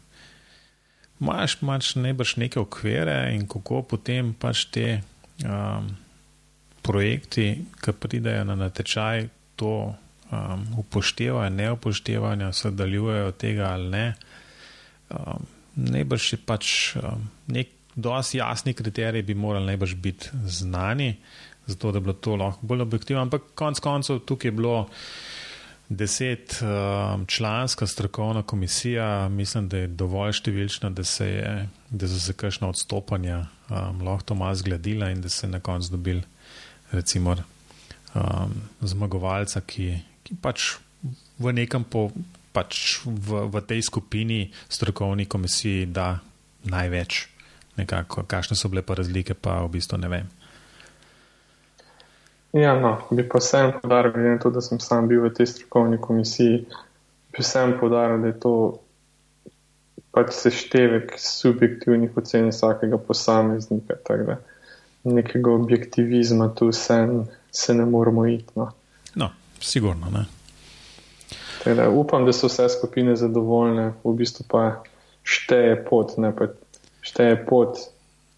Imáš pač najbrž neke okvire in kako potem pač te um, projekti, ki pridejo na natečaj, to um, upoštevajo, ne upoštevajo, sodelujejo tega ali ne. Um, najbrž je pač um, nek dosti jasni kriterij, bi morali najbrž biti znani, zato da bi bilo to lahko bolj objektivno. Ampak konec koncev tukaj je bilo deset um, članska strokovna komisija, mislim, da je dovolj številčna, da, se je, da so se kakšno odstopanja um, lahko to malo zgledila in da se na koncu dobil recimo um, zmagovalca, ki, ki pač v nekem po, pač v, v tej skupini strokovni komisiji da največ. Nekako, kakšne so bile pa razlike, pa v bistvu ne vem. Ja, no, bi pa sem podaril, glede na to, da sem sam bil v tej strokovni komisiji, bi sem podaril, da je to pač seštevek subjektivnih ocen vsakega posameznika. Da, nekega objektivizma tu se, se ne moramo iti. No, no sigurno ne. Da, upam, da so vse skupine zadovoljne, v bistvu pa šteje pot, ne pa šteje pot,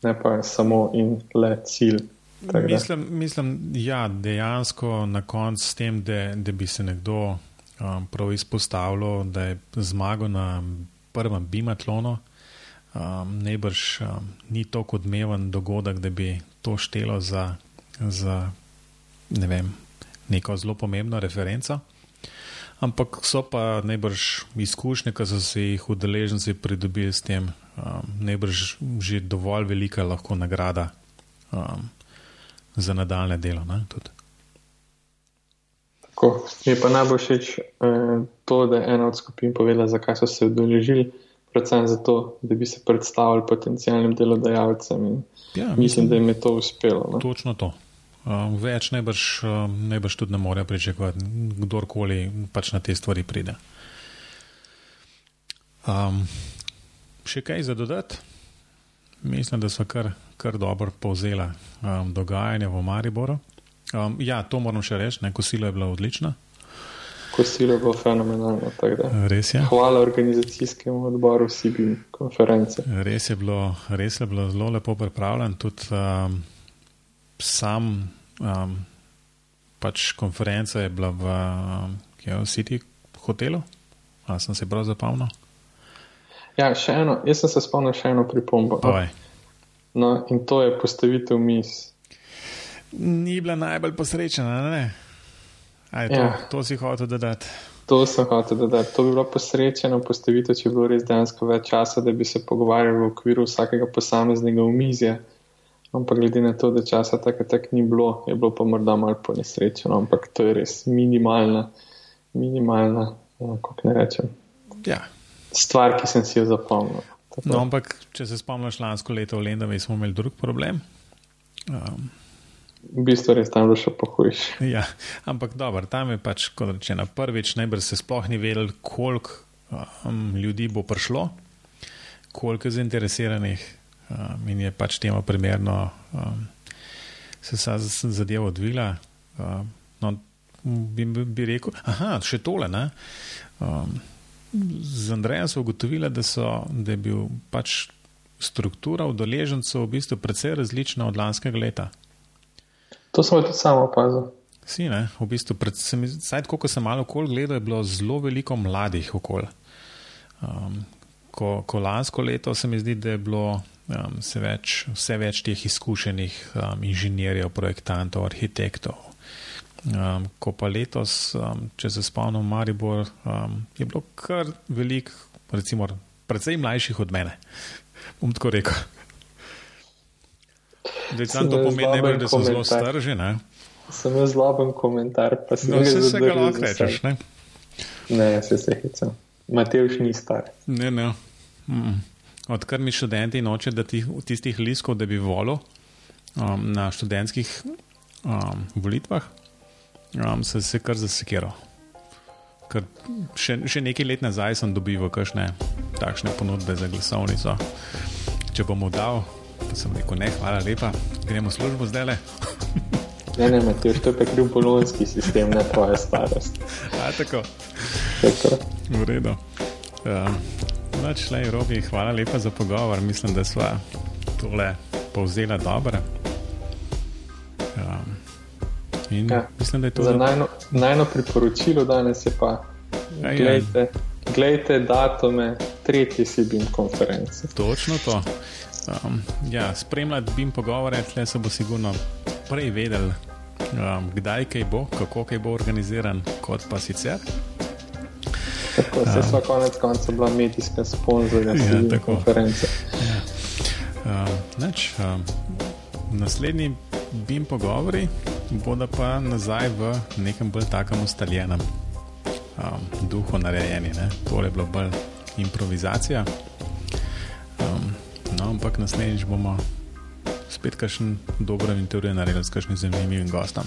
ne pa samo in le cilj. Mislim, mislim, ja, dejansko na koncu s tem, da, da bi se nekdo um, prav izpostavljal, da je zmagal na prvem bimatlonu, um, najbrž um, ni tako odmeven dogodek, da bi to štelo za, za ne vem, neko zelo pomembno referenco. Ampak so pa najbrž izkušnje, ki so se jih udeleženci pridobili s tem, um, najbrž že dovolj velika lahko nagrada um, za nadaljne delo. Ne, Tako, mi pa najbolj všeč eh, to, da je ena od skupin povedala, zakaj so se udeležili, predvsem zato, da bi se predstavili potencijalnim delodajalcem. Ja, mislim, mislim, da jim je to uspelo. Ne? Točno to. Uh, več najbrž, uh, najbrž tudi ne more pričakovati, kdorkoli pač na te stvari pride. Um, še kaj za dodati? Mislim, da so kar, kar dobro povzela um, dogajanje v Mariboru. Um, ja, to moram še reči, kosilo je bilo odlično. Kosilo je bilo fenomenalno. Res je. Hvala organizacijskemu odboru Sibi konference. Res je bilo, res je bilo zelo lepo pripravljen. Tudi, um, sam, um, pač konferenca je bila v um, City hotelu, ali sem se prav zapomnil? Ja, še eno, jaz sem se spomnil še eno pripombo. No? no, in to je postavitev mis. Ni bila najbolj posrečena, ne? Aj, to, ja. to si hotel dodati. To sem hotel dodati. To bi bilo posrečeno postavitev, če bi bilo res dejansko več časa, da bi se pogovarjali v okviru vsakega posameznega umizja. Ampak glede na to, da časa tako tak ni bilo, je bilo pa morda malo ponesrečeno, ampak to je res minimalna, minimalna, ja, kako ne rečem. Ja. Stvar, ki sem si jo zapomnil. No, ampak, če se spomniš, lansko leto v Lendavi smo imeli drug problem. Um, v bistvu res tam je še pohujš. Ja, ampak dobro, tam je pač, kot rečeno, prvič najbrž se sploh ni vedel, koliko um, ljudi bo prišlo, koliko je zainteresiranih um, in je pač temu primerno um, se zadeva odvila. Um, no, bi, bi rekel, aha, še tole. Um, z Andrejem so ugotovili, da, da je bil pač struktura udeležencev v bistvu precej različna od lanskega leta. To smo tudi samo opazili. Si, ne? V bistvu, predvsem, ko sem malo okol gledal, je bilo zelo veliko mladih okol. Um, ko, ko lansko leto se mi zdi, da je bilo um, več, vse več teh izkušenih um, inženirjev, projektantov, arhitektov. Um, ko pa letos, um, če se spomnim, Maribor, um, je bilo kar velik, recimo, predvsej mlajših od mene. Bom tako rekel. Zdaj, sam to pomeni, ne, da so zelo strži. Sem jaz zloben komentar, pa se no, se ga lahko rečeš. Ne, ne se se hecam. Matejš ni star. Ne, ne. Mm. Odkar mi študenti noče, da ti v tistih liskov, da bi volil um, na študentskih um, volitvah, um, se je kar zasekiral. Še, še nekaj let nazaj sem dobival kakšne takšne ponudbe za glasovnico. Če bom dal, pa sem rekel, ne, hvala lepa, gremo v službo zdaj le. ne, ne, Matej, to je pa kriv bolonski sistem, ne tvoja starost. A, tako. tako. V redu. Um, Noč, le, Robi, hvala lepa za pogovor. Mislim, da smo tole povzeli dobro. Um, ja. Mislim, da je to za najno, najno priporočilo danes. Pa, glejte, glejte datume tretje Sibin konference. Točno to. Um, ja, spremljati bim pogovore, tle se bo sigurno prej vedel, um, kdaj kaj bo, kako kaj bo organiziran, kot pa sicer. Tako se um, konec konca bila medijska sponzorja ja, konference. Ja. Um, neč, um, naslednji bim pogovori bodo pa nazaj v nekem bolj takem ustaljenem um, duhu narejeni. Ne? To je bilo bolj improvizacija. Um, no, ampak naslednjič bomo spet kakšen dober intervju naredili s kakšnim zanimivim gostom.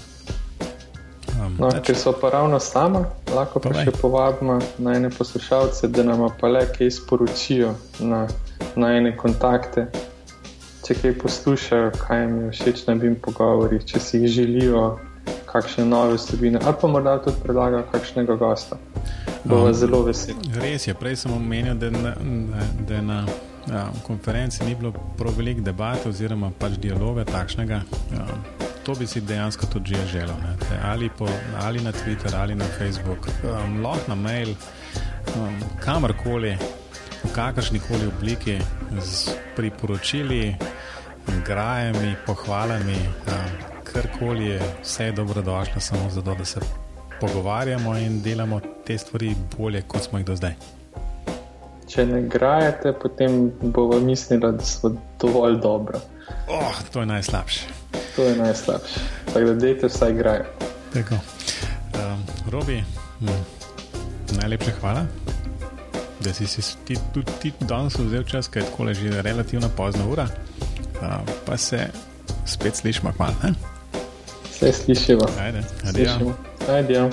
Um, no, če so pa ravno sama, lahko pa, pa še povabimo na ene poslušalce, da nam pa le kaj sporočijo na, na ene kontakte. Če kaj poslušajo, kaj jim je všeč na bim pogovorih, če si jih želijo, kakšne nove vsebine, ali pa morda tudi predlagajo kakšnega gosta. Bomo um, zelo veseli. Res je, prej sem omenil, da, da, da na ja, konferenci ni bilo prav veliko debate oziroma pač dialoga takšnega. Ja to bi si dejansko tudi že želel. Ali, po, ali na Twitter, ali na Facebook, um, lahko na mail, um, kamorkoli, v kakršni koli obliki, z priporočili, grajami, pohvalami, um, karkoli je, vse je dobrodošlo, samo zato, da se pogovarjamo in delamo te stvari bolje, kot smo jih do zdaj. Če ne grajete, potem bomo mislili, da smo dovolj dobro. Oh, to je najslabše. To je najslabše. Tako da dejte vsaj graj. Tako. Um, Robi, hm, najlepša hvala, da si si ti tudi ti danes vzel čas, ker je tako že relativno pozna ura. Uh, pa se spet slišimo, hvala. Vse slišimo. Ajde, adijo. Ajde.